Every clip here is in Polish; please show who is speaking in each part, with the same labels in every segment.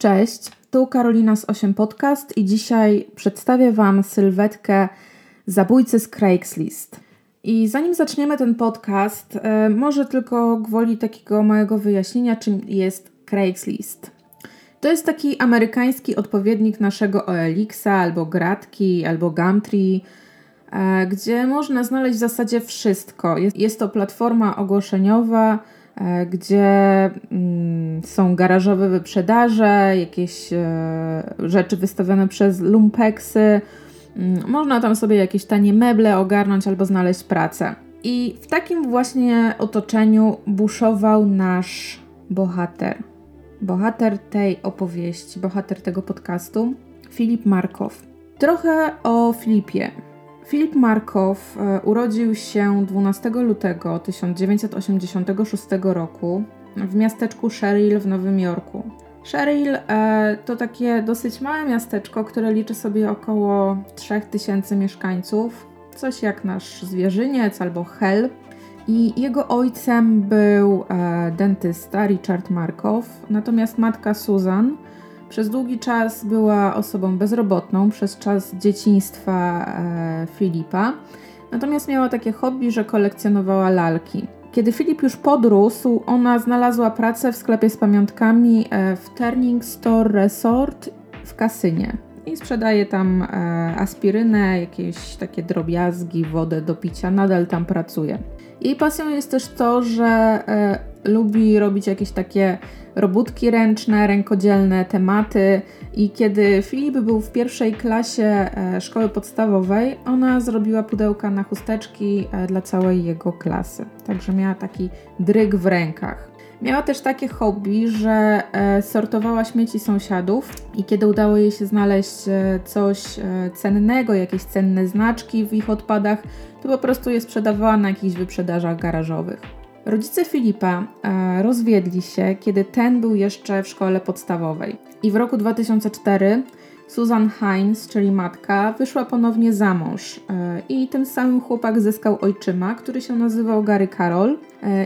Speaker 1: Cześć, tu Karolina z 8 Podcast i dzisiaj przedstawię Wam sylwetkę zabójcy z Craigslist. I zanim zaczniemy ten podcast, e, może tylko gwoli takiego małego wyjaśnienia, czym jest Craigslist. To jest taki amerykański odpowiednik naszego OLX-a, albo Gratki, albo Gumtree, e, gdzie można znaleźć w zasadzie wszystko. Jest, to platforma ogłoszeniowa, gdzie mm, są garażowe wyprzedaże, jakieś e, rzeczy wystawione przez lumpeksy. Mm, można tam sobie jakieś tanie meble ogarnąć albo znaleźć pracę. I w takim właśnie otoczeniu buszował nasz bohater bohater tej opowieści, bohater tego podcastu, Filip Markow. Trochę o Filipie. Filip Markow e, urodził się 12 lutego 1986 roku w miasteczku Sherrill w Nowym Jorku. Sherrill e, to takie dosyć małe miasteczko, które liczy sobie około 3000 mieszkańców, coś jak nasz Zwierzyniec albo Hell. I jego ojcem był e, dentysta Richard Markow, natomiast matka Susan przez długi czas była osobą bezrobotną przez czas dzieciństwa e, Filipa. Natomiast miała takie hobby, że kolekcjonowała lalki. Kiedy Filip już podrósł, ona znalazła pracę w sklepie z pamiątkami e, w Turning Store Resort w Kasynie. I sprzedaje tam e, aspirynę, jakieś takie drobiazgi, wodę do picia, nadal tam pracuje. Jej pasją jest też to, że e, lubi robić jakieś takie robótki ręczne, rękodzielne tematy. I kiedy Filip był w pierwszej klasie e, szkoły podstawowej, ona zrobiła pudełka na chusteczki e, dla całej jego klasy. Także miała taki dryg w rękach. Miała też takie hobby, że e, sortowała śmieci sąsiadów i kiedy udało jej się znaleźć e, coś e, cennego, jakieś cenne znaczki w ich odpadach, to po prostu je sprzedawała na jakichś wyprzedażach garażowych. Rodzice Filipa rozwiedli się, kiedy ten był jeszcze w szkole podstawowej. I w roku 2004 Susan Hines, czyli matka, wyszła ponownie za mąż i tym samym chłopak zyskał ojczyma, który się nazywał Gary Carroll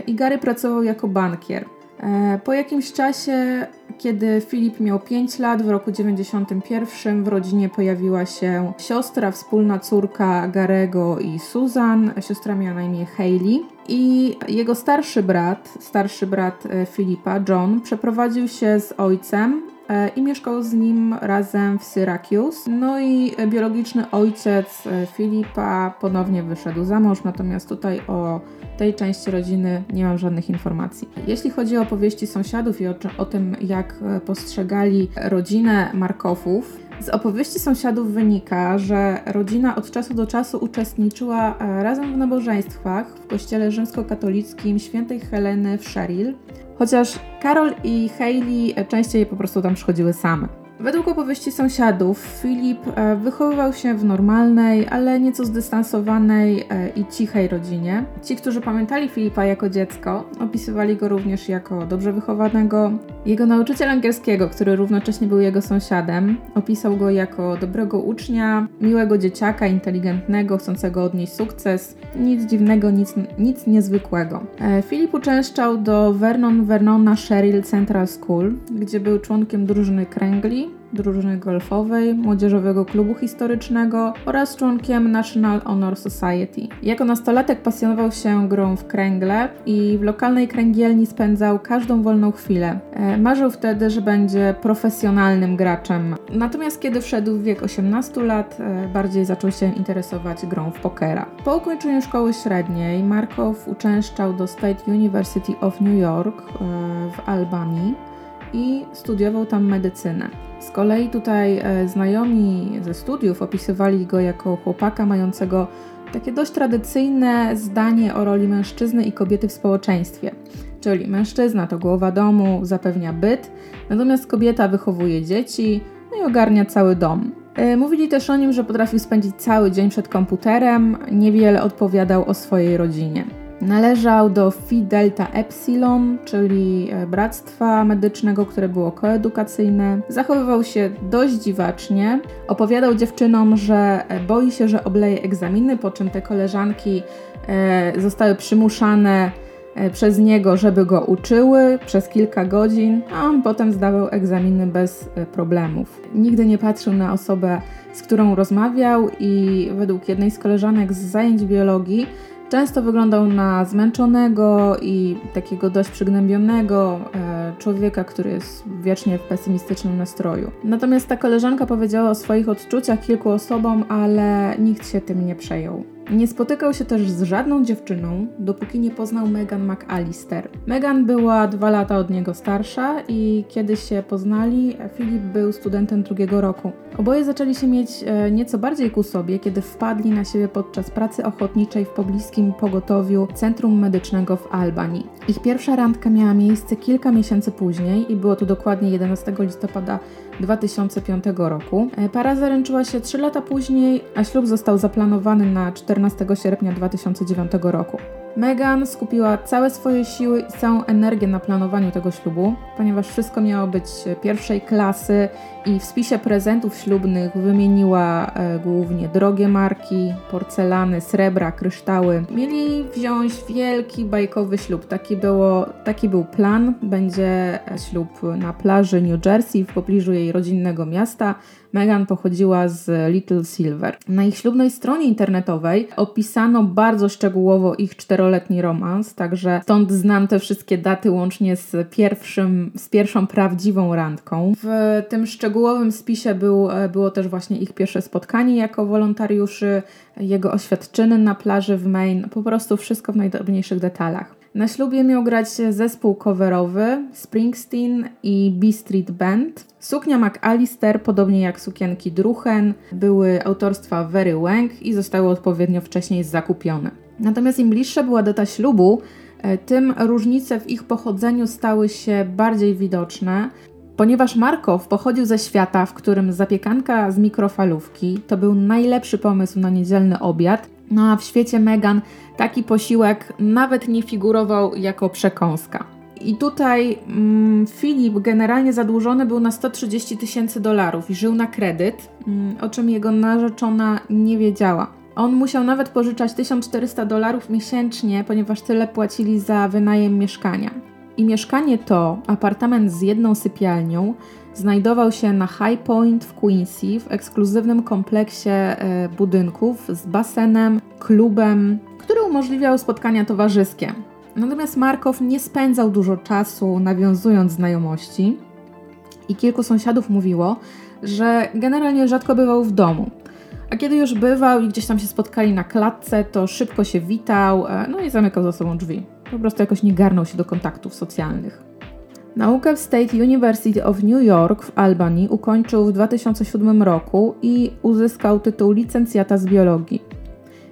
Speaker 1: i Gary pracował jako bankier. E, po jakimś czasie, kiedy Filip miał 5 lat, w roku 91 w rodzinie pojawiła się siostra, wspólna córka Garego i Susan. Siostra miała na imię Hayley. I jego starszy brat, starszy brat e, Filipa, John, przeprowadził się z ojcem E, i mieszkał z nim razem w Syracuse. No i biologiczny ojciec e, Filipa ponownie wyszedł za mąż, natomiast tutaj o tej części rodziny nie mam żadnych informacji. Jeśli chodzi o opowieści sąsiadów i o, o tym, jak e, postrzegali rodzinę Markowów, z opowieści sąsiadów wynika, że rodzina od czasu do czasu uczestniczyła razem w nabożeństwach w kościele rzymskokatolickim świętej Heleny w Sherrill, chociaż Karol i Hayley częściej po prostu tam przychodziły same. Według opowieści sąsiadów, Filip e, wychowywał się w normalnej, ale nieco zdystansowanej e, i cichej rodzinie. Ci, którzy pamiętali Filipa jako dziecko, opisywali go również jako dobrze wychowanego. Jego nauczyciel angielskiego, który równocześnie był jego sąsiadem, opisał go jako dobrego ucznia, miłego dzieciaka, inteligentnego, chcącego odnieść sukces. Nic dziwnego, nic, nic niezwykłego. E, Filip uczęszczał do Vernon Vernona Sherrill Central School, gdzie był członkiem drużyny kręgli drużyny golfowej, młodzieżowego klubu historycznego oraz członkiem National Honor Society. Jako nastolatek pasjonował się grą w kręgle i w lokalnej kręgielni spędzał każdą wolną chwilę. E, marzył wtedy, że będzie profesjonalnym graczem. Natomiast kiedy wszedł w wiek 18 lat, e, bardziej zaczął się interesować grą w pokera. Po ukończeniu szkoły średniej Markow uczęszczał do State University of New York e, w Albanii i studiował tam medycynę. Z kolei tutaj e, znajomi ze studiów opisywali go jako chłopaka mającego takie dość tradycyjne zdanie o roli mężczyzny i kobiety w społeczeństwie. Czyli mężczyzna to głowa domu, zapewnia byt, natomiast kobieta wychowuje dzieci no i ogarnia cały dom. E, mówili też o nim, że potrafił spędzić cały dzień przed komputerem, niewiele odpowiadał o swojej rodzinie. Należał do Phi Delta Epsilon, czyli e, bractwa medycznego, które było koedukacyjne. Zachowywał się dość dziwacznie. Opowiadał dziewczynom, że e, boi się, że obleje egzaminy, po czym te koleżanki e, zostały przymuszane przez niego, żeby go uczyły przez kilka godzin, a on potem zdawał egzaminy bez problemów. Nigdy nie patrzył na osobę, z którą rozmawiał i według jednej z koleżanek z zajęć biologii Często wyglądał na zmęczonego i takiego dość przygnębionego e, człowieka, który jest wiecznie w pesymistycznym nastroju. Natomiast ta koleżanka powiedziała o swoich odczuciach kilku osobom, ale nikt się tym nie przejął. Nie spotykał się też z żadną dziewczyną, dopóki nie poznał Megan McAllister. Megan była dwa lata od niego starsza i kiedy się poznali, Filip był studentem drugiego roku. Oboje zaczęli się mieć e, nieco bardziej ku sobie, kiedy wpadli na siebie podczas pracy ochotniczej w pobliskim pogotowiu Centrum Medycznego w Albanii. Ich pierwsza randka miała miejsce kilka miesięcy później i było to dokładnie 11 listopada 2005 roku. E, para zaręczyła się 3 lata później, a ślub został zaplanowany na 14 sierpnia 2009 roku. Megan skupiła całe swoje siły i całą energię na planowaniu tego ślubu, ponieważ wszystko miało być pierwszej klasy i w spisie prezentów ślubnych wymieniła e, głównie drogie marki, porcelany, srebra, kryształy. Mieli wziąć wielki bajkowy ślub. Taki, było, taki był plan. Będzie ślub na plaży New Jersey w pobliżu jej rodzinnego miasta. Megan pochodziła z Little Silver. Na ich ślubnej stronie internetowej opisano bardzo szczegółowo ich czteroletni romans, także stąd znam te wszystkie daty łącznie z, pierwszym, z pierwszą prawdziwą randką. W tym szczegółowym spisie był, było też właśnie ich pierwsze spotkanie jako wolontariuszy, jego oświadczyny na plaży w Maine, po prostu wszystko w najdrobniejszych detalach. Na ślubie miał grać zespół coverowy Springsteen i B Street Band. Suknia McAllister, podobnie jak sukienki Druchen, były autorstwa Very Wang i zostały odpowiednio wcześniej zakupione. Natomiast im bliższa była data ślubu, e, tym różnice w ich pochodzeniu stały się bardziej widoczne. Ponieważ Markow pochodził ze świata, w którym zapiekanka z mikrofalówki to był najlepszy pomysł na niedzielny obiad, no a w świecie Megan taki posiłek nawet nie figurował jako przekąska. I tutaj mm, Filip generalnie zadłużony był na 130 tysięcy dolarów i żył na kredyt, mm, o czym jego narzeczona nie wiedziała. On musiał nawet pożyczać 1400 dolarów miesięcznie, ponieważ tyle płacili za wynajem mieszkania. I mieszkanie to, apartament z jedną sypialnią, znajdował się na High Point w Quincy, w ekskluzywnym kompleksie e, budynków z basenem, klubem, który umożliwiał spotkania towarzyskie. Natomiast Markow nie spędzał dużo czasu nawiązując znajomości i kilku sąsiadów mówiło, że generalnie rzadko bywał w domu. A kiedy już bywał i gdzieś tam się spotkali na klatce, to szybko się witał, e, no i zamykał za sobą drzwi. Po prostu jakoś nie garnął się do kontaktów socjalnych. Naukę w State University of New York w Albany ukończył w 2007 roku i uzyskał tytuł licencjata z biologii.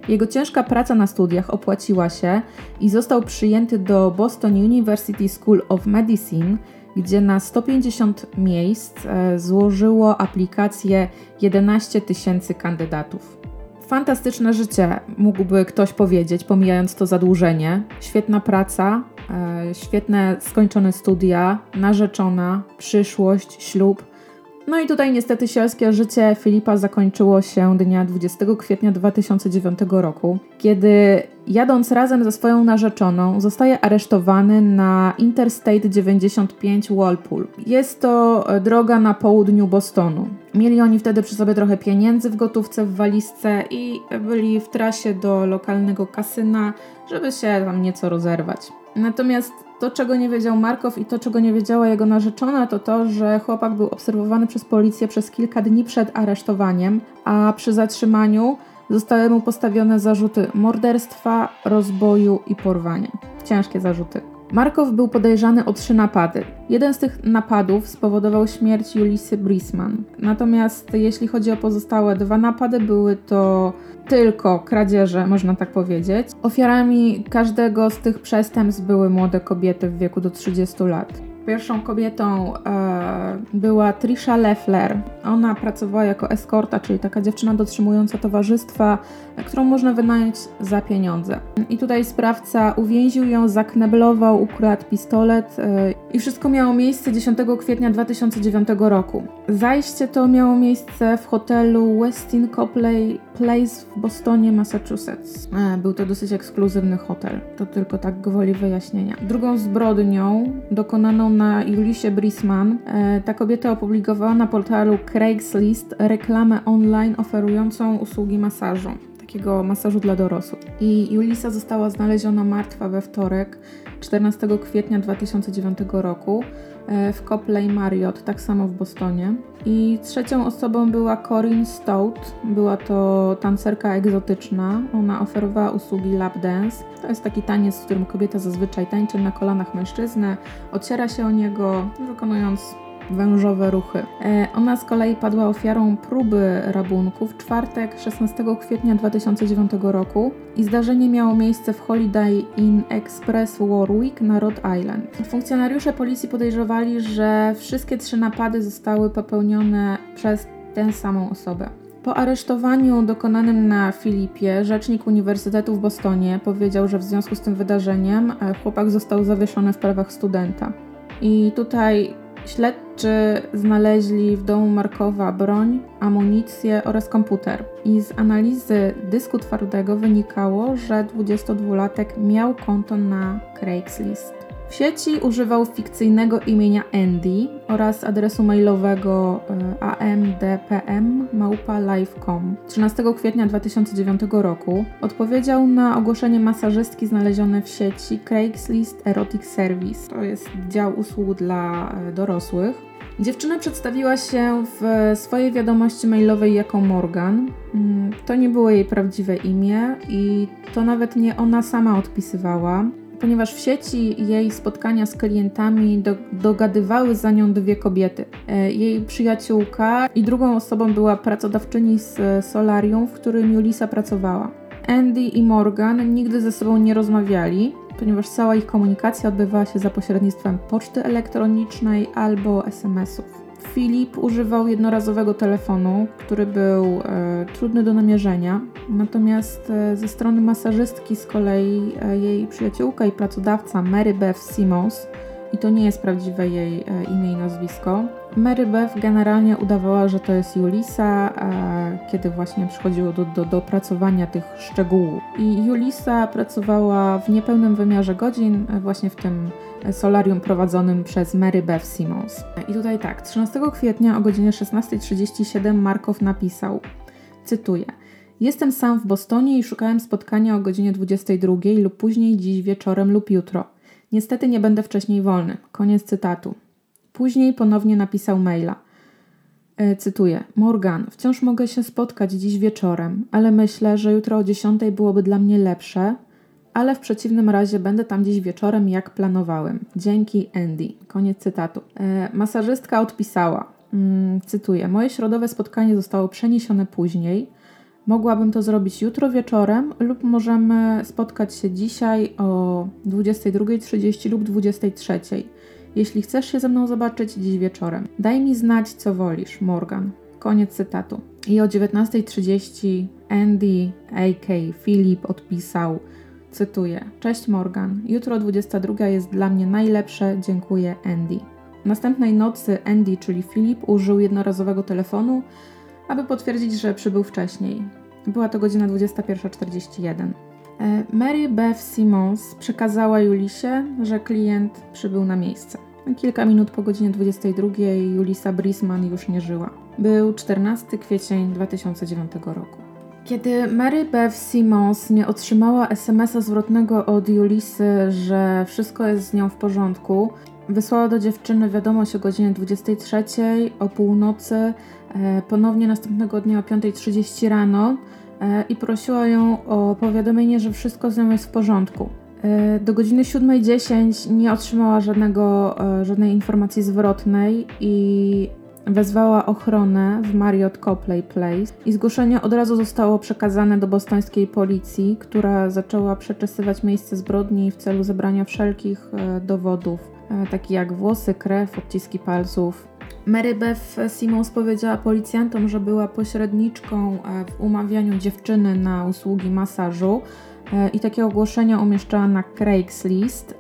Speaker 1: Jego ciężka praca na studiach opłaciła się i został przyjęty do Boston University School of Medicine, gdzie na 150 miejsc e, złożyło aplikację 11 tysięcy kandydatów. Fantastyczne życie, mógłby ktoś powiedzieć, pomijając to zadłużenie. Świetna praca, e, świetne skończone studia, narzeczona, przyszłość, ślub. No i tutaj niestety sielskie życie Filipa zakończyło się dnia 20 kwietnia 2009 roku, kiedy jadąc razem ze swoją narzeczoną zostaje aresztowany na Interstate 95 Walpole. Jest to droga na południu Bostonu. Mieli oni wtedy przy sobie trochę pieniędzy w gotówce w walizce i byli w trasie do lokalnego kasyna, żeby się tam nieco rozerwać. Natomiast to, czego nie wiedział Markow i to, czego nie wiedziała jego narzeczona, to to, że chłopak był obserwowany przez policję przez kilka dni przed aresztowaniem, a przy zatrzymaniu zostały mu postawione zarzuty morderstwa, rozboju i porwania. Ciężkie zarzuty. Markow był podejrzany o trzy napady. Jeden z tych napadów spowodował śmierć Julisy Brisman. Natomiast jeśli chodzi o pozostałe dwa napady, były to tylko kradzieże, można tak powiedzieć. Ofiarami każdego z tych przestępstw były młode kobiety w wieku do 30 lat. Pierwszą kobietą e, była Trisha Leffler. Ona pracowała jako eskorta, czyli taka dziewczyna dotrzymująca towarzystwa, którą można wynająć za pieniądze. I tutaj sprawca uwięził ją, zakneblował, ukradł pistolet yy, i wszystko miało miejsce 10 kwietnia 2009 roku. Zajście to miało miejsce w hotelu Westin Copley Place w Bostonie, Massachusetts. E, był to dosyć ekskluzywny hotel. To tylko tak gwoli wyjaśnienia. Drugą zbrodnią dokonaną na Julisie Brisman, e, ta kobieta opublikowała na portalu Craigslist reklamę online oferującą usługi masażu takiego masażu dla dorosłych. I Julisa została znaleziona martwa we wtorek, 14 kwietnia 2009 roku w Copley Marriott, tak samo w Bostonie. I trzecią osobą była Corinne Stout. Była to tancerka egzotyczna. Ona oferowała usługi lap dance. To jest taki taniec, w którym kobieta zazwyczaj tańczy na kolanach mężczyznę, ociera się o niego, wykonując wężowe ruchy. E, ona z kolei padła ofiarą próby rabunku w czwartek 16 kwietnia 2009 roku i zdarzenie miało miejsce w Holiday Inn Express Warwick na Rhode Island. Funkcjonariusze policji podejrzewali, że wszystkie trzy napady zostały popełnione przez tę samą osobę. Po aresztowaniu dokonanym na Filipie, rzecznik Uniwersytetu w Bostonie powiedział, że w związku z tym wydarzeniem e, chłopak został zawieszony w prawach studenta. I tutaj Śledczy znaleźli w domu Markowa broń, amunicję oraz komputer. I z analizy dysku twardego wynikało, że 22-latek miał konto na Craigslist. W sieci używał fikcyjnego imienia Andy oraz adresu mailowego e, amdpm.live.com. 13 kwietnia 2009 roku odpowiedział na ogłoszenie masażystki znalezione w sieci Craigslist Erotic Service. To jest dział usług dla e, dorosłych. Dziewczyna przedstawiła się w swojej wiadomości mailowej jako Morgan. Mm, to nie było jej prawdziwe imię i to nawet nie ona sama odpisywała ponieważ w sieci jej spotkania z klientami do, dogadywały za nią dwie kobiety. E, jej przyjaciółka i drugą osobą była pracodawczyni z solarium, w którym Julisa pracowała. Andy i Morgan nigdy ze sobą nie rozmawiali, ponieważ cała ich komunikacja odbywała się za pośrednictwem poczty elektronicznej albo SMS-ów. Filip używał jednorazowego telefonu, który był e, trudny do namierzenia, natomiast e, ze strony masażystki z kolei e, jej przyjaciółka i pracodawca Mary Beth Simmons, i to nie jest prawdziwe jej e, imię i nazwisko, Mary Beth generalnie udawała, że to jest Julisa, e, kiedy właśnie przychodziło do, do, do opracowania tych szczegółów. I Julisa pracowała w niepełnym wymiarze godzin, e, właśnie w tym solarium prowadzonym przez Mary Beth Simmons. I tutaj tak, 13 kwietnia o godzinie 16.37 Markow napisał, cytuję, Jestem sam w Bostonie i szukałem spotkania o godzinie 22 lub później dziś wieczorem lub jutro. Niestety nie będę wcześniej wolny. Koniec cytatu. Później ponownie napisał maila. E, cytuję: Morgan, wciąż mogę się spotkać dziś wieczorem, ale myślę, że jutro o 10 byłoby dla mnie lepsze, ale w przeciwnym razie będę tam dziś wieczorem, jak planowałem. Dzięki, Andy. Koniec cytatu. E, masażystka odpisała: mm, Cytuję: Moje środowe spotkanie zostało przeniesione później. Mogłabym to zrobić jutro wieczorem, lub możemy spotkać się dzisiaj o 22.30 lub 23.00. Jeśli chcesz się ze mną zobaczyć dziś wieczorem, daj mi znać, co wolisz, Morgan. Koniec cytatu. I o 19.30 Andy, a.k. Filip, odpisał, cytuję: Cześć Morgan, jutro 22 jest dla mnie najlepsze, dziękuję Andy. Następnej nocy Andy, czyli Filip, użył jednorazowego telefonu, aby potwierdzić, że przybył wcześniej. Była to godzina 21.41. E, Mary Beth Simmons przekazała Julisie, że klient przybył na miejsce. Kilka minut po godzinie 22 Julisa Brisman już nie żyła. Był 14 kwiecień 2009 roku. Kiedy Mary Beth Simmons nie otrzymała SMS-a zwrotnego od Julisy, że wszystko jest z nią w porządku, wysłała do dziewczyny wiadomość o godzinie 23 o północy, e, ponownie następnego dnia o 5.30 rano E, i prosiła ją o powiadomienie, że wszystko z nią jest w porządku. E, do godziny 7.10 nie otrzymała żadnego, żadnej informacji zwrotnej i wezwała ochronę w Marriott Copley Place i zgłoszenie od razu zostało przekazane do bostońskiej policji, która zaczęła przeczesywać miejsce zbrodni w celu zebrania wszelkich dowodów, takich jak włosy, krew, odciski palców. Mary Beth Simmons powiedziała policjantom, że była pośredniczką w umawianiu dziewczyny na usługi masażu. E, i takie ogłoszenia umieszczała na Craigslist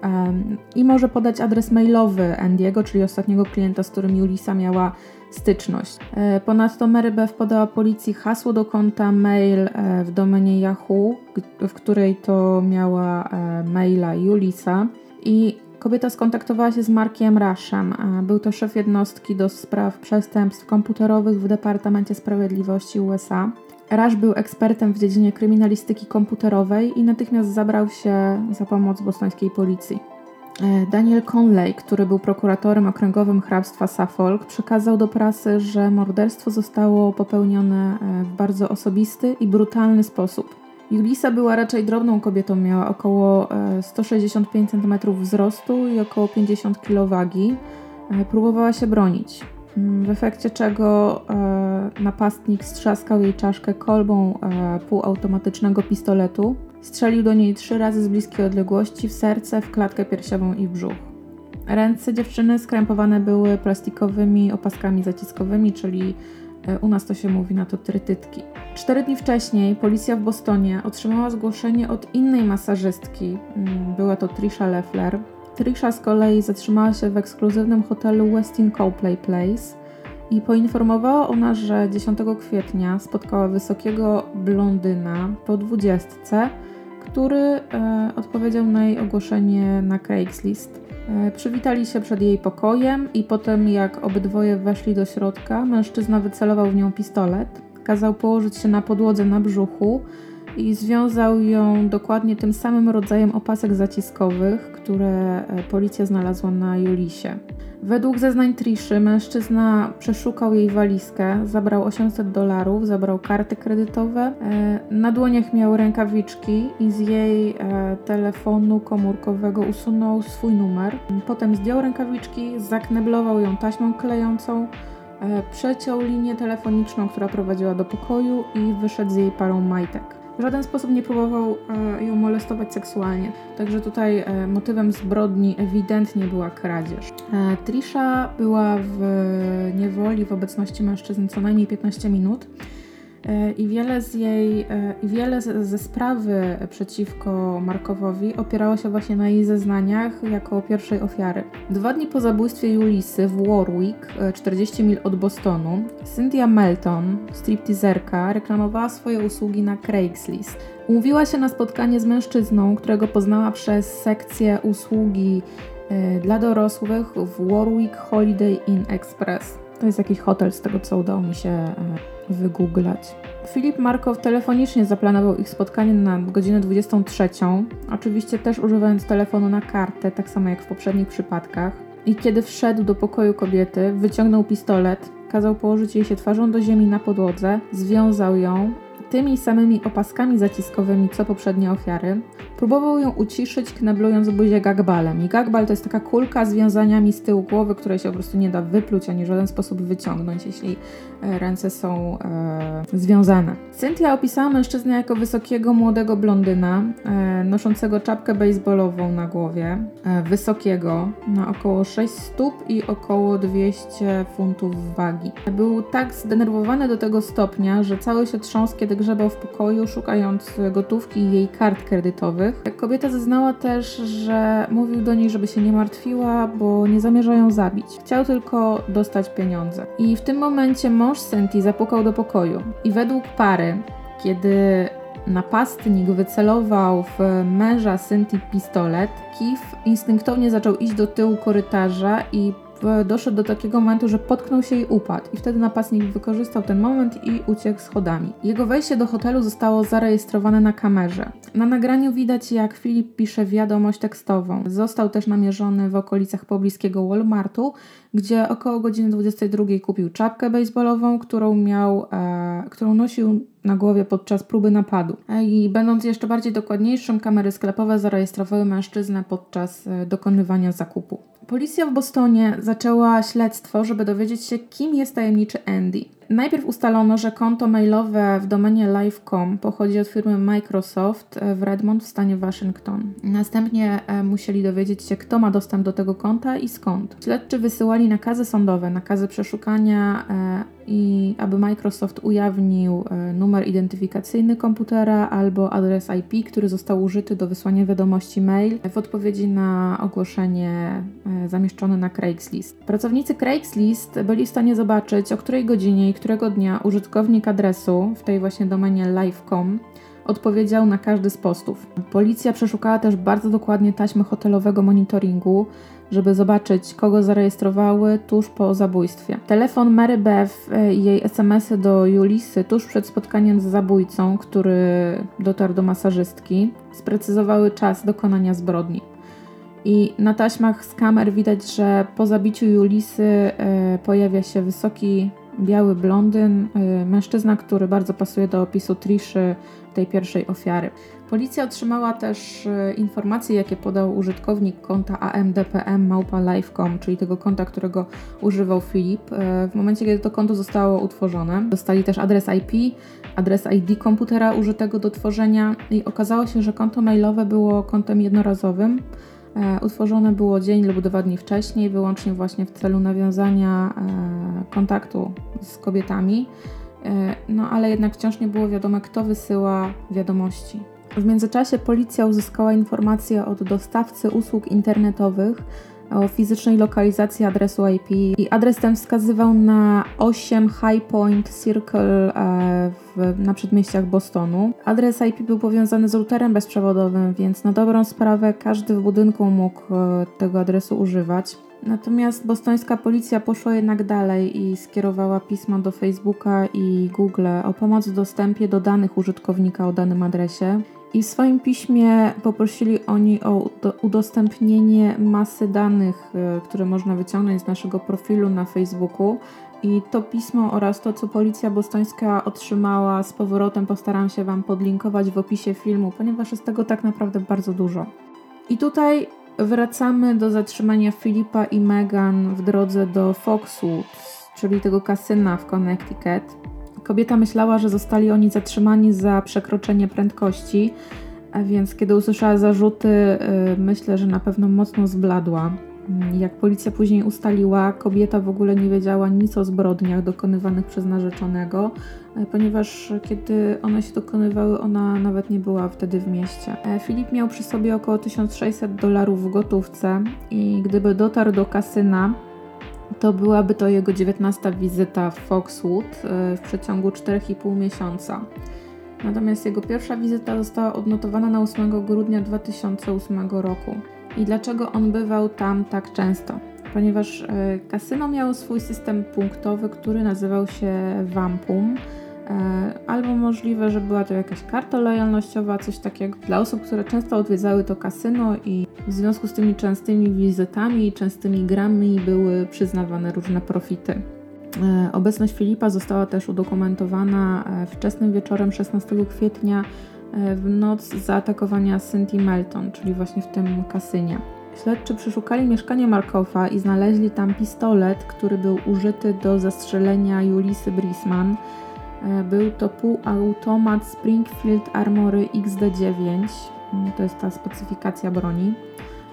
Speaker 1: i może podać adres mailowy Andiego, czyli ostatniego klienta, z którym Julisa miała styczność. E, ponadto Mary Beth podała policji hasło do konta mail e, w domenie Yahoo, w której to miała maila Julisa i kobieta skontaktowała się z Markiem Rushem. Był to szef jednostki do spraw przestępstw komputerowych w Departamencie Sprawiedliwości USA. Rush był ekspertem w dziedzinie kryminalistyki komputerowej i natychmiast zabrał się za pomoc bostońskiej policji. E, Daniel Conley, który był prokuratorem okręgowym hrabstwa Suffolk, przekazał do prasy, że morderstwo zostało popełnione e, w bardzo osobisty i brutalny sposób. Julisa była raczej drobną kobietą, miała około 165 cm wzrostu i około 50 kg wagi. E, próbowała się bronić. W efekcie czego e, napastnik strzaskał jej czaszkę kolbą e, półautomatycznego pistoletu. Strzelił do niej trzy razy z bliskiej odległości w serce, w klatkę piersiową i w brzuch. Ręce dziewczyny skrępowane były plastikowymi opaskami zaciskowymi, czyli e, u nas to się mówi na to trytytki. Cztery dni wcześniej policja w Bostonie otrzymała zgłoszenie od innej masażystki. Mm, była to Trisha Leffler, Trisha z kolei zatrzymała się w ekskluzywnym hotelu Westin Copley Place i poinformowała ona, że 10 kwietnia spotkała wysokiego blondyna po dwudziestce, który e, odpowiedział na jej ogłoszenie na Craigslist. E, przywitali się przed jej pokojem i potem jak obydwoje weszli do środka, mężczyzna wycelował w nią pistolet, kazał położyć się na podłodze na brzuchu i związał ją dokładnie tym samym rodzajem opasek zaciskowych, które e, policja znalazła na Julisie. Według zeznań Triszy mężczyzna przeszukał jej walizkę, zabrał 800 dolarów, zabrał karty kredytowe, e, na dłoniach miał rękawiczki i z jej e, telefonu komórkowego usunął swój numer. Potem zdjął rękawiczki, zakneblował ją taśmą klejącą, przeciął linię telefoniczną, która prowadziła do pokoju i wyszedł z jej parą majtek w żaden sposób nie próbował e, ją molestować seksualnie. Także tutaj e, motywem zbrodni ewidentnie była kradzież. E, Trisha była w niewoli w obecności mężczyzn co najmniej 15 minut. E, i wiele z jej, e, i wiele ze sprawy przeciwko Markowowi opierało się właśnie na jej zeznaniach jako pierwszej ofiary. Dwa dni po zabójstwie Julisy w Warwick, 40 e, mil od Bostonu, Cynthia Melton, stripteaserka, reklamowała swoje usługi na Craigslist. Umówiła się na spotkanie z mężczyzną, którego poznała przez sekcję usługi dla dorosłych w Warwick Holiday Inn Express. To jest jakiś hotel, z tego co udało mi się wygooglać. Filip Markow telefonicznie zaplanował ich spotkanie na godzinę 23, oczywiście też używając telefonu na kartę, tak samo jak w poprzednich przypadkach. I kiedy wszedł do pokoju kobiety, wyciągnął pistolet, kazał położyć jej się twarzą do ziemi na podłodze, związał ją tymi samymi opaskami zaciskowymi co poprzednie ofiary, próbował ją uciszyć, kneblując buzię gagbalem. I gagbal to jest taka kulka z wiązaniami z tyłu głowy, której się po prostu nie da wypluć ani w żaden sposób wyciągnąć, jeśli ręce są e, związane. Cynthia opisała mężczyznę jako wysokiego, młodego blondyna, e, noszącego czapkę baseballową na głowie, e, wysokiego, na około 6 stóp i około 200 funtów wagi. Był tak zdenerwowany do tego stopnia, że cały się trząsł, kiedy grzebał w pokoju, szukając gotówki i jej kart kredytowych. Kobieta zeznała też, że mówił do niej, żeby się nie martwiła, bo nie zamierza ją zabić. Chciał tylko dostać pieniądze. I w tym momencie mąż Cynthia zapukał do pokoju. I według pary, kiedy napastnik wycelował w męża Cynthia pistolet, Kif instynktownie zaczął iść do tyłu korytarza i doszedł do takiego momentu, że potknął się i upadł. I wtedy napastnik wykorzystał ten moment i uciekł schodami. Jego wejście do hotelu zostało zarejestrowane na kamerze. Na nagraniu widać, jak Filip pisze wiadomość tekstową. Został też namierzony w okolicach pobliskiego Walmartu, gdzie około godziny 22 kupił czapkę baseballową, którą miał, e, którą nosił na głowie podczas próby napadu. E, I będąc jeszcze bardziej dokładniejszym, kamery sklepowe zarejestrowały mężczyznę podczas e, dokonywania zakupu. Policja w Bostonie zaczęła śledztwo, żeby dowiedzieć się, kim jest tajemniczy Andy. Najpierw ustalono, że konto mailowe w domenie live.com pochodzi od firmy Microsoft w Redmond w stanie Waszyngton. Następnie e, musieli dowiedzieć się, kto ma dostęp do tego konta i skąd. Śledczy wysyłali nakazy sądowe, nakazy przeszukania e, i aby Microsoft ujawnił e, numer identyfikacyjny komputera albo adres IP, który został użyty do wysłania wiadomości mail w odpowiedzi na ogłoszenie zamieszczone na Craigslist. Pracownicy Craigslist byli w stanie zobaczyć, o której godzinie którego dnia użytkownik adresu w tej właśnie domenie live.com odpowiedział na każdy z postów. Policja przeszukała też bardzo dokładnie taśmy hotelowego monitoringu, żeby zobaczyć, kogo zarejestrowały tuż po zabójstwie. Telefon Mary Beth e, i jej SMS-y do Julisy tuż przed spotkaniem z zabójcą, który dotarł do masażystki, sprecyzowały czas dokonania zbrodni. I na taśmach z kamer widać, że po zabiciu Julisy e, pojawia się wysoki, biały blondyn, e, mężczyzna, który bardzo pasuje do opisu Triszy, tej pierwszej ofiary. Policja otrzymała też e, informacje, jakie podał użytkownik konta AMDPM małpa live.com, czyli tego konta, którego używał Filip. W momencie, kiedy to konto zostało utworzone, dostali też adres IP, adres ID komputera użytego do tworzenia i okazało się, że konto mailowe było kontem jednorazowym utworzone było dzień lub dwa dni wcześniej, wyłącznie właśnie w celu nawiązania e, kontaktu z kobietami. E, no ale jednak wciąż nie było wiadomo, kto wysyła wiadomości. W międzyczasie policja uzyskała informacje od dostawcy usług internetowych, o fizycznej lokalizacji adresu IP i adres ten wskazywał na 8 High Point Circle e, w, na przedmieściach Bostonu. Adres IP był powiązany z routerem bezprzewodowym, więc na dobrą sprawę każdy w budynku mógł e, tego adresu używać. Natomiast bostońska policja poszła jednak dalej i skierowała pismo do Facebooka i Google o pomoc w dostępie do danych użytkownika o danym adresie. I w swoim piśmie poprosili oni o udostępnienie masy danych, e, które można wyciągnąć z naszego profilu na Facebooku. I to pismo oraz to, co policja bostońska otrzymała z powrotem, postaram się Wam podlinkować w opisie filmu, ponieważ jest tego tak naprawdę bardzo dużo. I tutaj wracamy do zatrzymania Filipa i Megan w drodze do Foxwood, czyli tego kasyna w Connecticut. Kobieta myślała, że zostali oni zatrzymani za przekroczenie prędkości, więc kiedy usłyszała zarzuty, y, myślę, że na pewno mocno zbladła. Mm, jak policja później ustaliła, kobieta w ogóle nie wiedziała nic o zbrodniach dokonywanych przez narzeczonego, e, ponieważ kiedy one się dokonywały, ona nawet nie była wtedy w mieście. E, Filip miał przy sobie około 1600 dolarów w gotówce i gdyby dotarł do kasyna, to byłaby to jego 19 wizyta w Foxwood e, w przeciągu 4,5 miesiąca. Natomiast jego pierwsza wizyta została odnotowana na 8 grudnia 2008 roku. I dlaczego on bywał tam tak często? Ponieważ e, kasyno miało swój system punktowy, który nazywał się Vampum albo możliwe, że była to jakaś karta lojalnościowa, coś takiego dla osób, które często odwiedzały to kasyno i w związku z tymi częstymi wizytami i częstymi grami były przyznawane różne profity. E, obecność Filipa została też udokumentowana e, wczesnym wieczorem 16 kwietnia w noc zaatakowania Cindy Melton, czyli właśnie w tym kasynie. Śledczy przeszukali mieszkanie Markowa i znaleźli tam pistolet, który był użyty do zastrzelenia Julisy Brisman, E, był to półautomat Springfield Armory XD9, mm, to jest ta specyfikacja broni.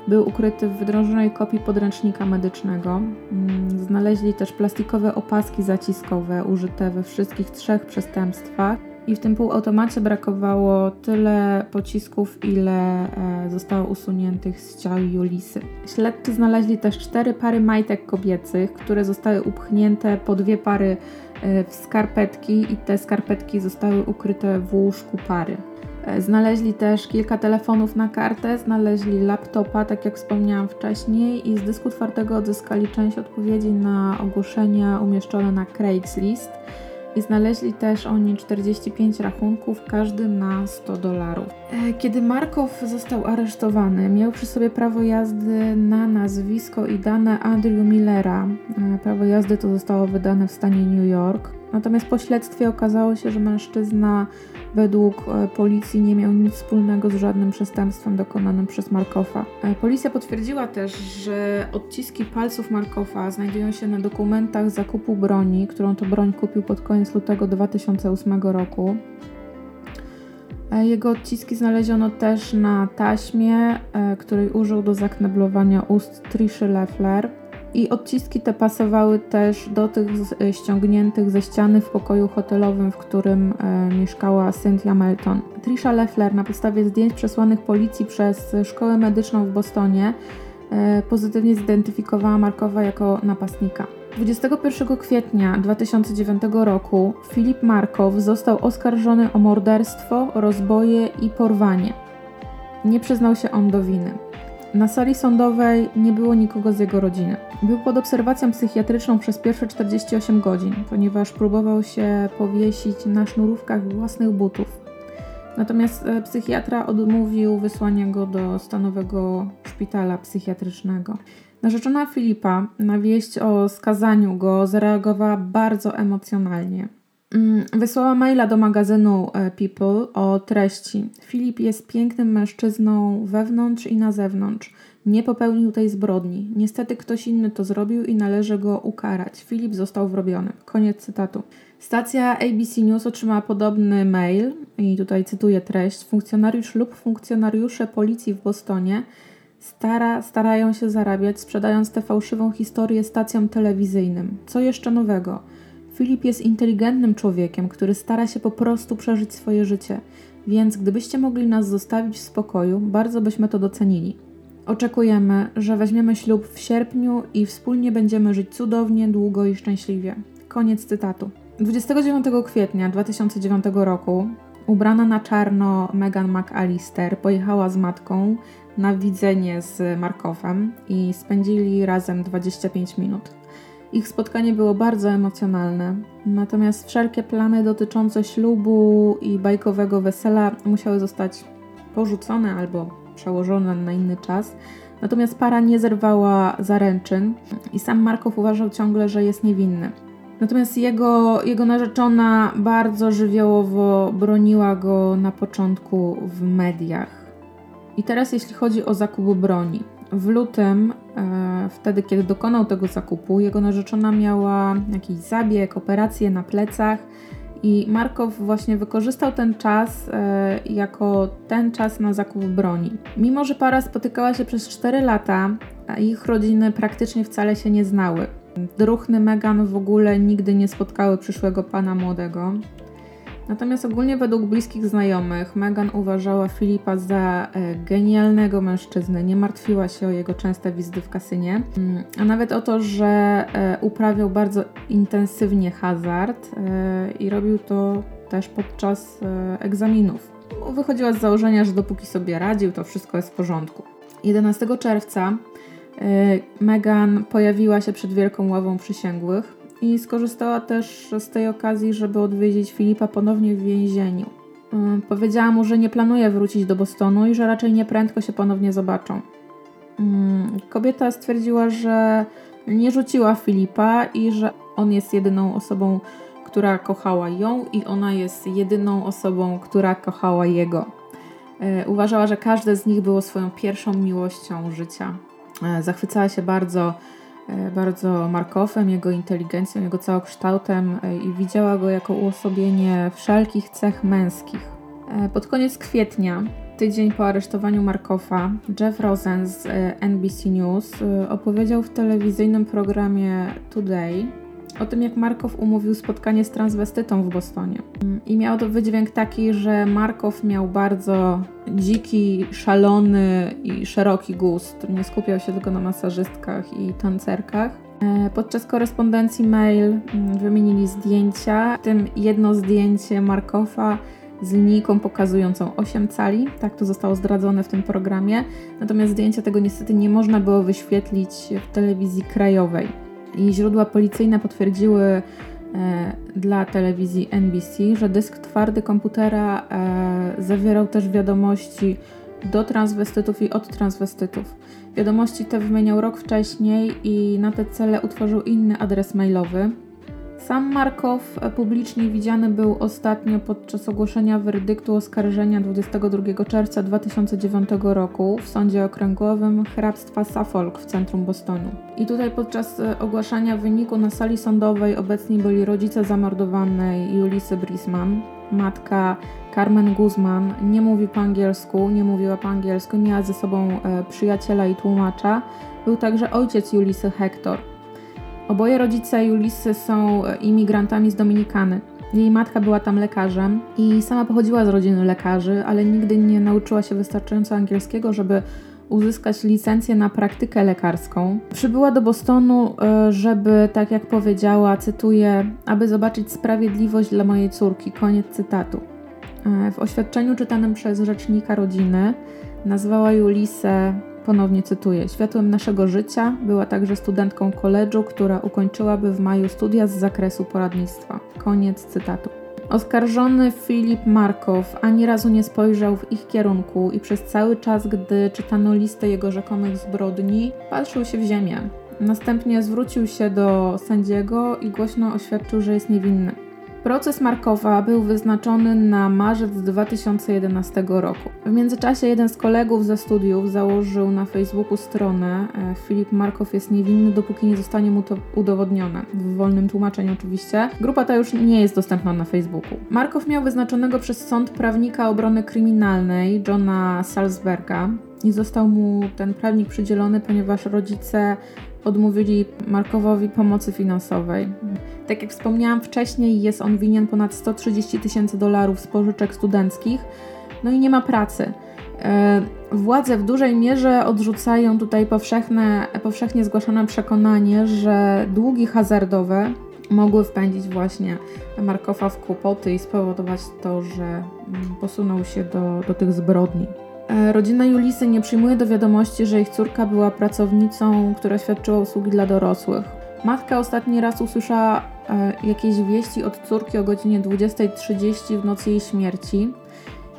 Speaker 1: Był ukryty w wydrążonej kopii podręcznika medycznego. Mm, znaleźli też plastikowe opaski zaciskowe użyte we wszystkich trzech przestępstwach. I w tym półautomacie brakowało tyle pocisków, ile e, zostało usuniętych z ciał Julisy. Śledczy znaleźli też cztery pary majtek kobiecych, które zostały upchnięte po dwie pary E, w skarpetki i te skarpetki zostały ukryte w łóżku pary. E, znaleźli też kilka telefonów na kartę, znaleźli laptopa, tak jak wspomniałam wcześniej, i z dysku twardego odzyskali część odpowiedzi na ogłoszenia umieszczone na Craigslist i znaleźli też oni 45 rachunków, każdy na 100 dolarów. E, kiedy Markow został aresztowany, miał przy sobie prawo jazdy na nazwisko i dane Andrew Millera. E, prawo jazdy to zostało wydane w stanie New York. Natomiast po śledztwie okazało się, że mężczyzna według e, policji nie miał nic wspólnego z żadnym przestępstwem dokonanym przez Markowa. E, policja potwierdziła też, że odciski palców Markowa znajdują się na dokumentach zakupu broni, którą to broń kupił pod koniec lutego 2008 roku. E, jego odciski znaleziono też na taśmie, której użył do zakneblowania ust Triszy Leffler. I odciski te pasowały też do tych e, ściągniętych ze ściany w pokoju hotelowym, w którym e, mieszkała Cynthia Melton. Trisha Leffler na podstawie zdjęć przesłanych policji przez szkołę medyczną w Bostonie e, pozytywnie zidentyfikowała Markowa jako napastnika. 21 kwietnia 2009 roku Filip Markow został oskarżony o morderstwo, rozboje i porwanie. Nie przyznał się on do winy. Na sali sądowej nie było nikogo z jego rodziny. Był pod obserwacją psychiatryczną przez pierwsze 48 godzin, ponieważ próbował się powiesić na sznurówkach własnych butów. Natomiast e, psychiatra odmówił wysłania go do stanowego szpitala psychiatrycznego. Narzeczona Filipa na wieść o skazaniu go zareagowała bardzo emocjonalnie. Mm, wysłała maila do magazynu e, People o treści. Filip jest pięknym mężczyzną wewnątrz i na zewnątrz. Nie popełnił tej zbrodni. Niestety ktoś inny to zrobił i należy go ukarać. Filip został wrobiony. Koniec cytatu. Stacja ABC News otrzymała podobny mail i tutaj cytuję treść. Funkcjonariusz lub funkcjonariusze policji w Bostonie stara, starają się zarabiać, sprzedając tę fałszywą historię stacjom telewizyjnym. Co jeszcze nowego? Filip jest inteligentnym człowiekiem, który stara się po prostu przeżyć swoje życie, więc gdybyście mogli nas zostawić w spokoju, bardzo byśmy to docenili. Oczekujemy, że weźmiemy ślub w sierpniu i wspólnie będziemy żyć cudownie, długo i szczęśliwie. Koniec cytatu. 29 kwietnia 2009 roku ubrana na czarno Megan McAllister pojechała z matką na widzenie z Markowem i spędzili razem 25 minut. Ich spotkanie było bardzo emocjonalne, natomiast wszelkie plany dotyczące ślubu i bajkowego wesela musiały zostać porzucone albo przełożone na inny czas. Natomiast para nie zerwała zaręczyn i sam Markow uważał ciągle, że jest niewinny. Natomiast jego, jego narzeczona bardzo żywiołowo broniła go na początku w mediach. I teraz jeśli chodzi o zakup broni. W lutym, e, wtedy kiedy dokonał tego zakupu, jego narzeczona miała jakiś zabieg, operację na plecach i Markow właśnie wykorzystał ten czas e, jako ten czas na zakup broni. Mimo, że para spotykała się przez 4 lata, ich rodziny praktycznie wcale się nie znały. Druchny Megan w ogóle nigdy nie spotkały przyszłego pana młodego. Natomiast ogólnie według bliskich znajomych Megan uważała Filipa za e, genialnego mężczyznę, nie martwiła się o jego częste wizyty w kasynie, mm, a nawet o to, że e, uprawiał bardzo intensywnie hazard e, i robił to też podczas egzaminów. Wychodziła z założenia, że dopóki sobie radził, to wszystko jest w porządku. 11 czerwca Megan pojawiła się przed wielką ławą przysięgłych i skorzystała też z tej okazji, żeby odwiedzić Filipa ponownie w więzieniu. Mm, powiedziała mu, że nie planuje wrócić do Bostonu i że raczej nieprędko się ponownie zobaczą. Mm, kobieta stwierdziła, że nie rzuciła Filipa i że on jest jedyną osobą, która kochała ją, i ona jest jedyną osobą, która kochała jego. E, uważała, że każde z nich było swoją pierwszą miłością życia. E, zachwycała się bardzo bardzo Markowem, jego inteligencją, jego całokształtem e, i widziała go jako uosobienie wszelkich cech męskich. E, pod koniec kwietnia, tydzień po aresztowaniu Markowa, Jeff Rosen z NBC News opowiedział w telewizyjnym programie Today o tym, jak Markow umówił spotkanie z transwestytą w Bostonie. I miał to wydźwięk taki, że Markow miał bardzo dziki, szalony i szeroki gust. Nie skupiał się tylko na masażystkach i tancerkach. E, podczas korespondencji mail mm, wymienili zdjęcia, w tym jedno zdjęcie Markowa z linijką pokazującą 8 cali. Tak to zostało zdradzone w tym programie. Natomiast zdjęcia tego niestety nie można było wyświetlić w telewizji krajowej. I źródła policyjne potwierdziły e, dla telewizji NBC, że dysk twardy komputera e, zawierał też wiadomości do transwestytów i od transwestytów. Wiadomości te wymieniał rok wcześniej i na te cele utworzył inny adres mailowy. Sam Markow publicznie widziany był ostatnio podczas ogłoszenia werdyktu oskarżenia 22 czerwca 2009 roku w sądzie okręgowym hrabstwa Suffolk w centrum Bostonu. I tutaj podczas ogłaszania wyniku na sali sądowej obecni byli rodzice zamordowanej Julisy Brisman, matka Carmen Guzman, nie mówi po angielsku, nie mówiła po angielsku, miała ze sobą e, przyjaciela i tłumacza. Był także ojciec Julisy Hector. Oboje rodzice Julisy są e, imigrantami z Dominikany. Jej matka była tam lekarzem i sama pochodziła z rodziny lekarzy, ale nigdy nie nauczyła się wystarczająco angielskiego, żeby uzyskać licencję na praktykę lekarską. Przybyła do Bostonu, e, żeby, tak jak powiedziała, cytuję, aby zobaczyć sprawiedliwość dla mojej córki. Koniec cytatu. E, w oświadczeniu czytanym przez rzecznika rodziny nazwała Julisę, ponownie cytuję, światłem naszego życia. Była także studentką koledżu, która ukończyłaby w maju studia z zakresu poradnictwa. Koniec cytatu. Oskarżony Filip Markow ani razu nie spojrzał w ich kierunku i przez cały czas, gdy czytano listę jego rzekomych zbrodni, patrzył się w ziemię. Następnie zwrócił się do sędziego i głośno oświadczył, że jest niewinny. Proces Markowa był wyznaczony na marzec 2011 roku. W międzyczasie jeden z kolegów ze studiów założył na Facebooku stronę e, Filip Markow jest niewinny, dopóki nie zostanie mu to udowodnione. W wolnym tłumaczeniu oczywiście. Grupa ta już nie jest dostępna na Facebooku. Markow miał wyznaczonego przez sąd prawnika obrony kryminalnej Johna Salzberga i został mu ten prawnik przydzielony, ponieważ rodzice odmówili Markowowi pomocy finansowej. Tak jak wspomniałam wcześniej, jest on winien ponad 130 tysięcy dolarów z pożyczek studenckich, no i nie ma pracy. E, władze w dużej mierze odrzucają tutaj powszechne, powszechnie zgłaszane przekonanie, że długi hazardowe mogły wpędzić właśnie Markowa w kłopoty i spowodować to, że mm, posunął się do, do tych zbrodni. E, rodzina Julisy nie przyjmuje do wiadomości, że ich córka była pracownicą, która świadczyła usługi dla dorosłych. Matka ostatni raz usłyszała e, jakieś wieści od córki o godzinie 20.30 w nocy jej śmierci.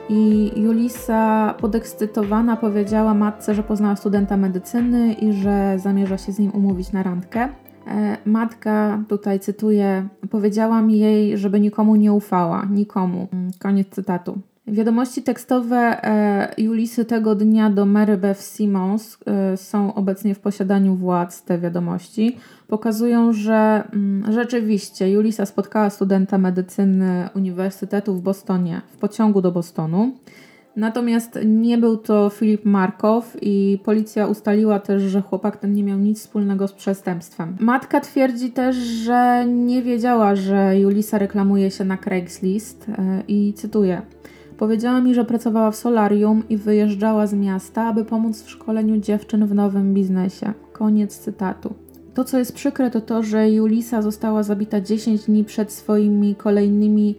Speaker 1: I Julisa podekscytowana powiedziała matce, że poznała studenta medycyny i że zamierza się z nim umówić na randkę. E, matka, tutaj cytuję, powiedziała mi jej, żeby nikomu nie ufała, nikomu. Koniec cytatu. Wiadomości tekstowe e, Julisy tego dnia do Mary Beth Simmons e, są obecnie w posiadaniu władz te wiadomości. Pokazują, że mm, rzeczywiście Julisa spotkała studenta medycyny Uniwersytetu w Bostonie w pociągu do Bostonu. Natomiast nie był to Filip Markow i policja ustaliła też, że chłopak ten nie miał nic wspólnego z przestępstwem. Matka twierdzi też, że nie wiedziała, że Julisa reklamuje się na Craigslist e, i cytuję: Powiedziała mi, że pracowała w solarium i wyjeżdżała z miasta, aby pomóc w szkoleniu dziewczyn w nowym biznesie. Koniec cytatu. To, co jest przykre, to to, że Julisa została zabita 10 dni przed swoimi kolejnymi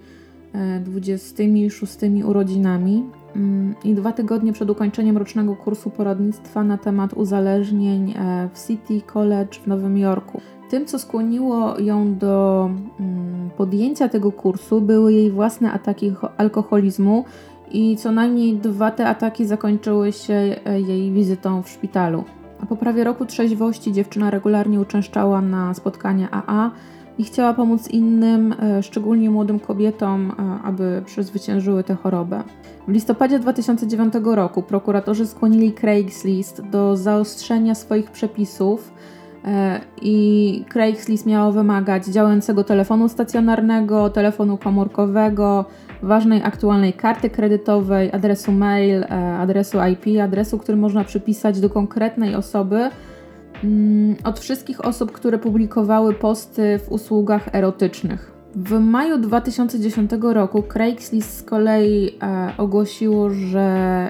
Speaker 1: 26 e, urodzinami mm, i dwa tygodnie przed ukończeniem rocznego kursu poradnictwa na temat uzależnień e, w City College w Nowym Jorku. Tym, co skłoniło ją do mm, podjęcia tego kursu, były jej własne ataki alkoholizmu i co najmniej dwa te ataki zakończyły się e, jej wizytą w szpitalu. A po prawie roku trzeźwości dziewczyna regularnie uczęszczała na spotkania AA i chciała pomóc innym, e, szczególnie młodym kobietom, e, aby przezwyciężyły tę chorobę. W listopadzie 2009 roku prokuratorzy skłonili Craigslist do zaostrzenia swoich przepisów i Craigslist miało wymagać działającego telefonu stacjonarnego, telefonu komórkowego, ważnej aktualnej karty kredytowej, adresu mail, e, adresu IP, adresu, który można przypisać do konkretnej osoby mm, od wszystkich osób, które publikowały posty w usługach erotycznych. W maju 2010 roku Craigslist z kolei e, ogłosiło, że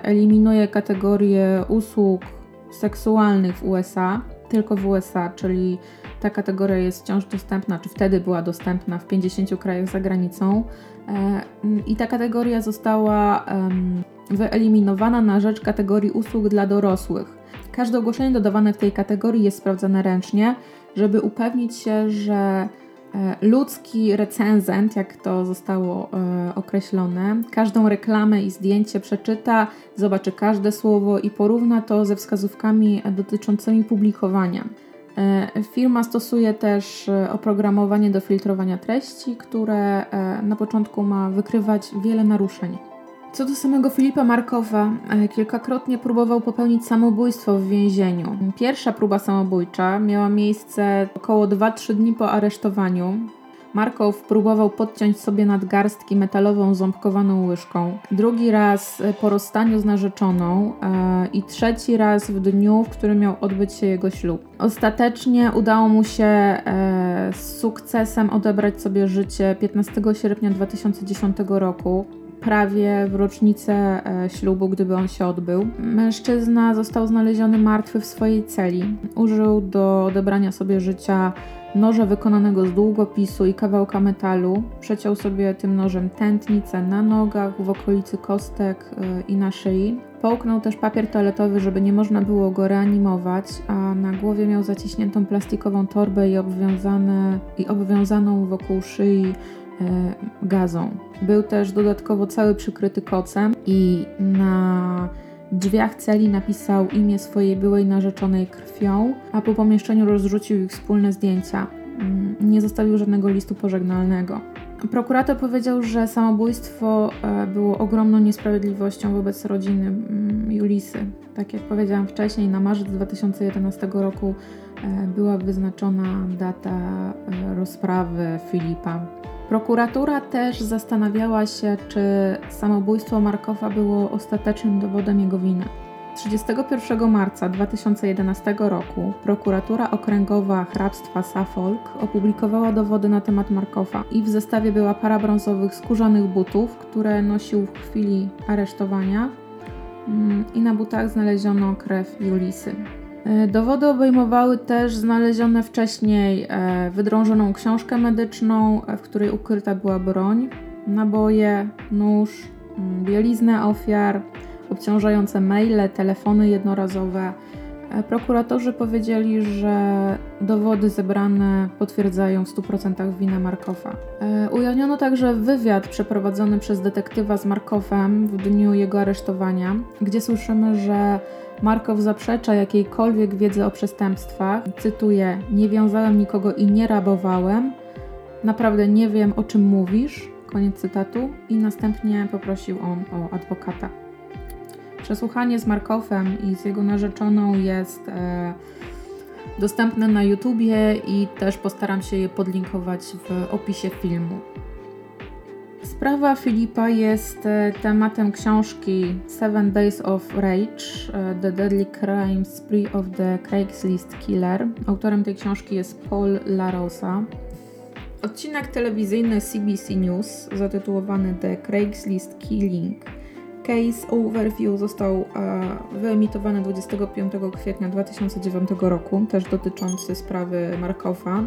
Speaker 1: eliminuje kategorię usług seksualnych w USA tylko w USA, czyli ta kategoria jest wciąż dostępna, czy wtedy była dostępna w 50 krajach za granicą. E, I ta kategoria została wyeliminowana na rzecz kategorii usług dla dorosłych. Każde ogłoszenie dodawane w tej kategorii jest sprawdzane ręcznie, żeby upewnić się, że ludzki recenzent, jak to zostało e, określone, każdą reklamę i zdjęcie przeczyta, zobaczy każde słowo i porówna to ze wskazówkami dotyczącymi publikowania. Firma stosuje też oprogramowanie do filtrowania treści, które na początku ma wykrywać wiele naruszeń. Co do samego Filipa Markowa, e, kilkakrotnie próbował popełnić samobójstwo w więzieniu. Pierwsza próba samobójcza miała miejsce około 2-3 dni po aresztowaniu. Markow próbował podciąć sobie nadgarstki metalową ząbkowaną łyżką. Drugi raz e, po rozstaniu z narzeczoną e, i trzeci raz w dniu, w którym miał odbyć się jego ślub. Ostatecznie udało mu się z sukcesem odebrać sobie życie 15 sierpnia 2010 roku prawie w rocznicę e, ślubu, gdyby on się odbył. Mężczyzna został znaleziony martwy w swojej celi. Użył do odebrania sobie życia noża wykonanego z długopisu i kawałka metalu. Przeciął sobie tym nożem tętnicę na nogach, w okolicy kostek e, i na szyi. Połknął też papier toaletowy, żeby nie można było go reanimować, a na głowie miał zaciśniętą plastikową torbę i, obwiązane, i obwiązaną wokół szyi gazą. Był też dodatkowo cały przykryty kocem i na drzwiach celi napisał imię swojej byłej narzeczonej krwią, a po pomieszczeniu rozrzucił ich wspólne zdjęcia. Mm, nie zostawił żadnego listu pożegnalnego. Prokurator powiedział, że samobójstwo e, było ogromną niesprawiedliwością wobec rodziny mm, Julisy. Tak jak powiedziałam wcześniej, na marzec 2011 roku e, była wyznaczona data rozprawy Filipa. Prokuratura też zastanawiała się, czy samobójstwo Markowa było ostatecznym dowodem jego winy. 31 marca 2011 roku prokuratura okręgowa hrabstwa Suffolk opublikowała dowody na temat Markowa i w zestawie była para brązowych skórzanych butów, które nosił w chwili aresztowania mm, i na butach znaleziono krew Julisy. E, dowody obejmowały też znalezione wcześniej e, wydrążoną książkę medyczną, e, w której ukryta była broń, naboje, nóż, bieliznę ofiar, obciążające maile, telefony jednorazowe. Prokuratorzy powiedzieli, że dowody zebrane potwierdzają w 100% winę Markowa. Ujawniono także wywiad przeprowadzony przez detektywa z Markowem w dniu jego aresztowania, gdzie słyszymy, że Markow zaprzecza jakiejkolwiek wiedzy o przestępstwach. Cytuję: Nie wiązałem nikogo i nie rabowałem. Naprawdę nie wiem, o czym mówisz. Koniec cytatu. I następnie poprosił on o adwokata. Przesłuchanie z Markowem i z jego narzeczoną jest e, dostępne na YouTubie i też postaram się je podlinkować w opisie filmu. Sprawa Filipa jest e, tematem książki Seven Days of Rage e, The Deadly Crime Spree of the Craigslist Killer. Autorem tej książki jest Paul LaRosa. Odcinek telewizyjny CBC News zatytułowany The Craigslist Killing Case Overview został e, wyemitowany 25 kwietnia 2009 roku, też dotyczący sprawy Markowa.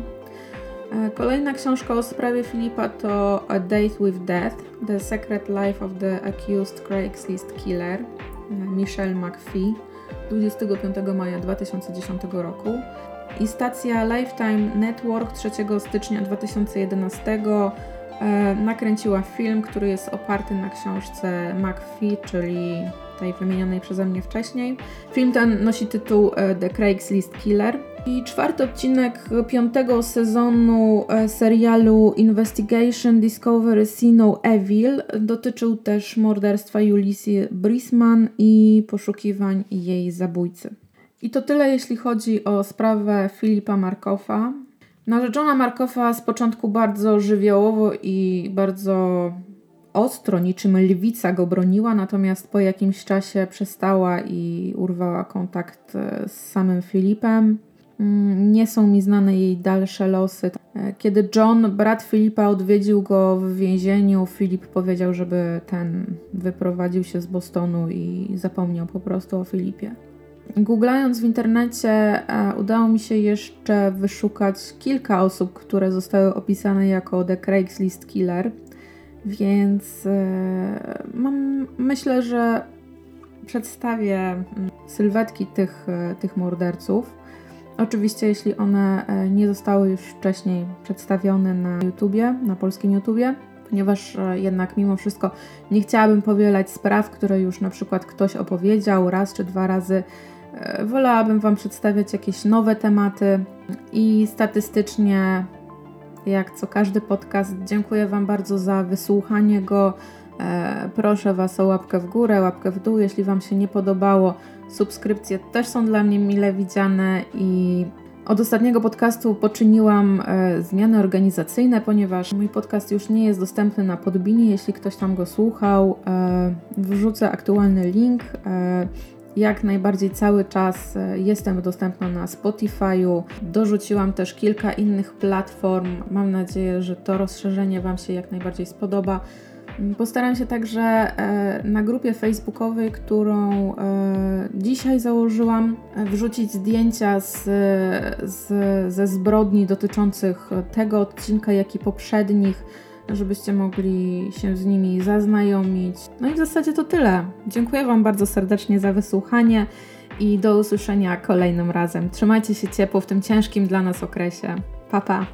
Speaker 1: E, kolejna książka o sprawie Filipa to A Date with Death – The Secret Life of the Accused Craigslist Killer e, Michelle McPhee 25 maja 2010 roku. I stacja Lifetime Network 3 stycznia 2011 e, nakręciła film, który jest oparty na książce McPhee, czyli tej wymienionej przeze mnie wcześniej. Film ten nosi tytuł The Craigslist Killer i czwarty odcinek piątego sezonu e, serialu Investigation Discovery See No Evil dotyczył też morderstwa Julisy Brisman i poszukiwań jej zabójcy. I to tyle, jeśli chodzi o sprawę Filipa Markowa. Narzeczona Markowa z początku bardzo żywiołowo i bardzo ostro, niczym lwica go broniła, natomiast po jakimś czasie przestała i urwała kontakt e, z samym Filipem. Mm, nie są mi znane jej dalsze losy. E, kiedy John, brat Filipa, odwiedził go w więzieniu, Filip powiedział, żeby ten wyprowadził się z Bostonu i zapomniał po prostu o Filipie. Googlając w internecie, e, udało mi się jeszcze wyszukać kilka osób, które zostały opisane jako The Craigslist Killer, więc e, mam, myślę, że przedstawię mm, sylwetki tych, tych morderców. Oczywiście, jeśli one e, nie zostały już wcześniej przedstawione na YouTubie, na polskim YouTubie, ponieważ e, jednak mimo wszystko nie chciałabym powielać spraw, które już na przykład ktoś opowiedział raz czy dwa razy E, wolałabym Wam przedstawiać jakieś nowe tematy i statystycznie, jak co każdy podcast, dziękuję Wam bardzo za wysłuchanie go. E, proszę Was o łapkę w górę, łapkę w dół, jeśli Wam się nie podobało. Subskrypcje też są dla mnie mile widziane i od ostatniego podcastu poczyniłam e, zmiany organizacyjne, ponieważ mój podcast już nie jest dostępny na Podbinie. Jeśli ktoś tam go słuchał, e, wrzucę aktualny link. Jak najbardziej cały czas e, jestem dostępna na Spotify'u. Dorzuciłam też kilka innych platform. Mam nadzieję, że to rozszerzenie Wam się jak najbardziej spodoba. Postaram się także e, na grupie facebookowej, którą e, dzisiaj założyłam, wrzucić zdjęcia z, z, ze zbrodni dotyczących tego odcinka, jak i poprzednich, żebyście mogli się z nimi zaznajomić. No i w zasadzie to tyle. Dziękuję Wam bardzo serdecznie za wysłuchanie i do usłyszenia kolejnym razem. Trzymajcie się ciepło w tym ciężkim dla nas okresie. Pa, pa!